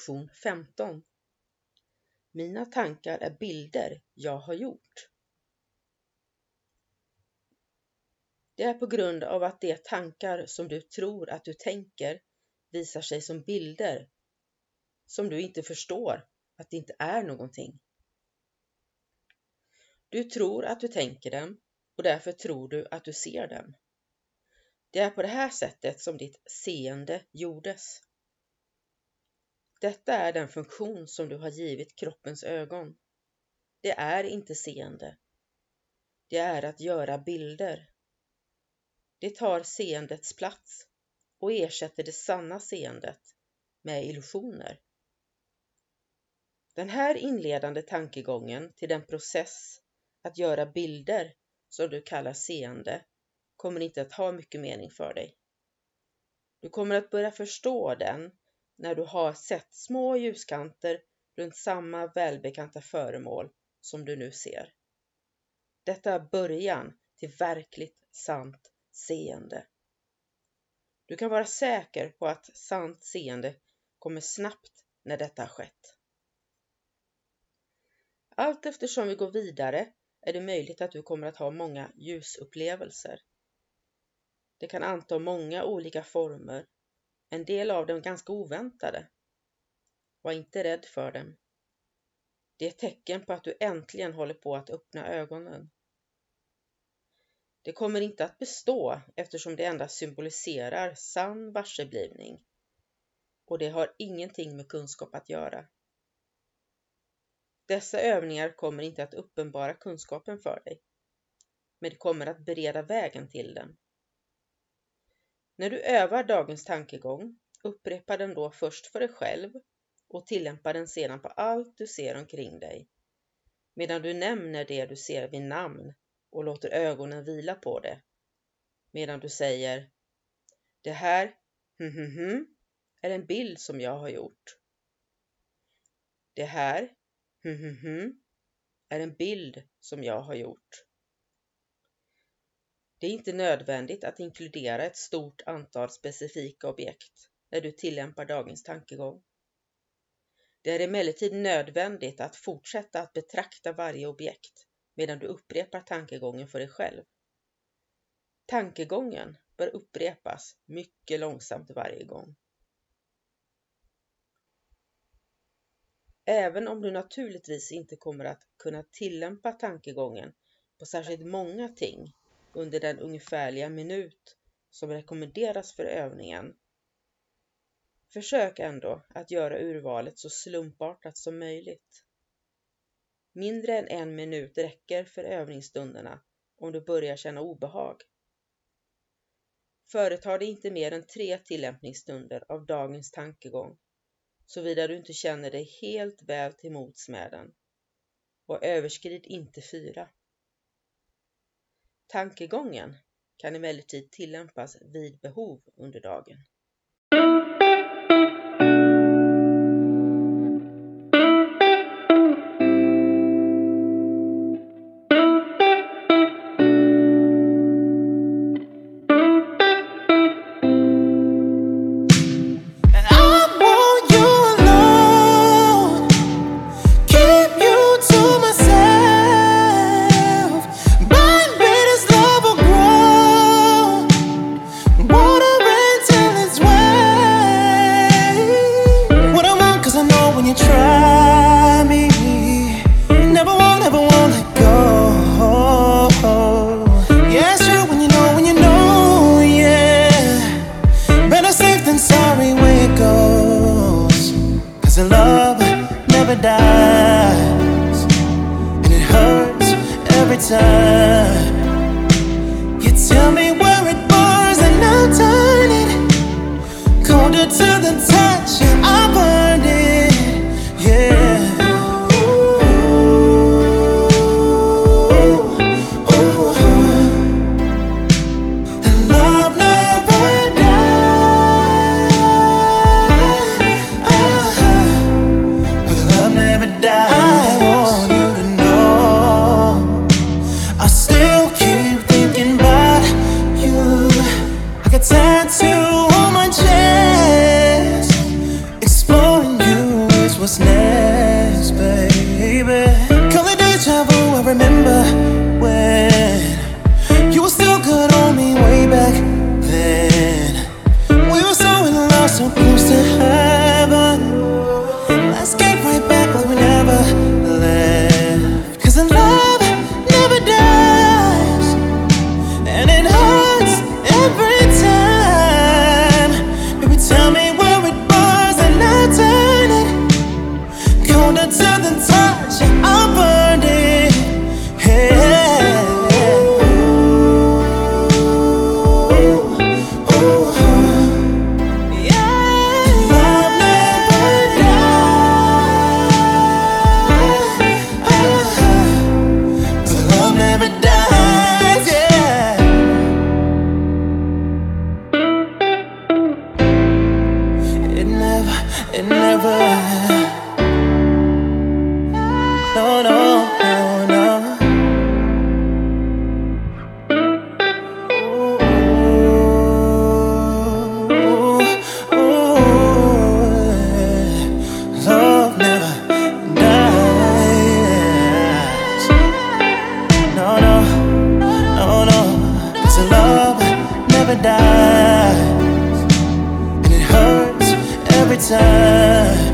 Sektion 15 Mina tankar är bilder jag har gjort. Det är på grund av att de tankar som du tror att du tänker visar sig som bilder som du inte förstår att det inte är någonting. Du tror att du tänker dem och därför tror du att du ser dem. Det är på det här sättet som ditt seende gjordes. Detta är den funktion som du har givit kroppens ögon. Det är inte seende. Det är att göra bilder. Det tar seendets plats och ersätter det sanna seendet med illusioner. Den här inledande tankegången till den process att göra bilder som du kallar seende kommer inte att ha mycket mening för dig. Du kommer att börja förstå den när du har sett små ljuskanter runt samma välbekanta föremål som du nu ser. Detta är början till verkligt sant seende. Du kan vara säker på att sant seende kommer snabbt när detta har skett. Allt eftersom vi går vidare är det möjligt att du kommer att ha många ljusupplevelser. Det kan anta många olika former en del av dem ganska oväntade. Var inte rädd för dem. Det är ett tecken på att du äntligen håller på att öppna ögonen. Det kommer inte att bestå eftersom det endast symboliserar sann varseblivning och det har ingenting med kunskap att göra. Dessa övningar kommer inte att uppenbara kunskapen för dig, men det kommer att bereda vägen till den. När du övar dagens tankegång, upprepa den då först för dig själv och tillämpa den sedan på allt du ser omkring dig. Medan du nämner det du ser vid namn och låter ögonen vila på det. Medan du säger Det här, hm, hm, hm, är en bild som jag har gjort. Det här, hm, hm, hm, är en bild som jag har gjort. Det är inte nödvändigt att inkludera ett stort antal specifika objekt när du tillämpar dagens tankegång. Det är emellertid nödvändigt att fortsätta att betrakta varje objekt medan du upprepar tankegången för dig själv. Tankegången bör upprepas mycket långsamt varje gång. Även om du naturligtvis inte kommer att kunna tillämpa tankegången på särskilt många ting under den ungefärliga minut som rekommenderas för övningen. Försök ändå att göra urvalet så slumpartat som möjligt. Mindre än en minut räcker för övningsstunderna om du börjar känna obehag. Företar dig inte mer än tre tillämpningsstunder av dagens tankegång, såvida du inte känner dig helt väl till mots med den. Och överskrid inte fyra. Tankegången kan emellertid tillämpas vid behov under dagen. you try me. Never won't, never won't let go. Yeah, it's true when you know, when you know, yeah. Better safe than sorry when it goes. Cause the love never dies, and it hurts every time. remember paradise, and it hurts every time.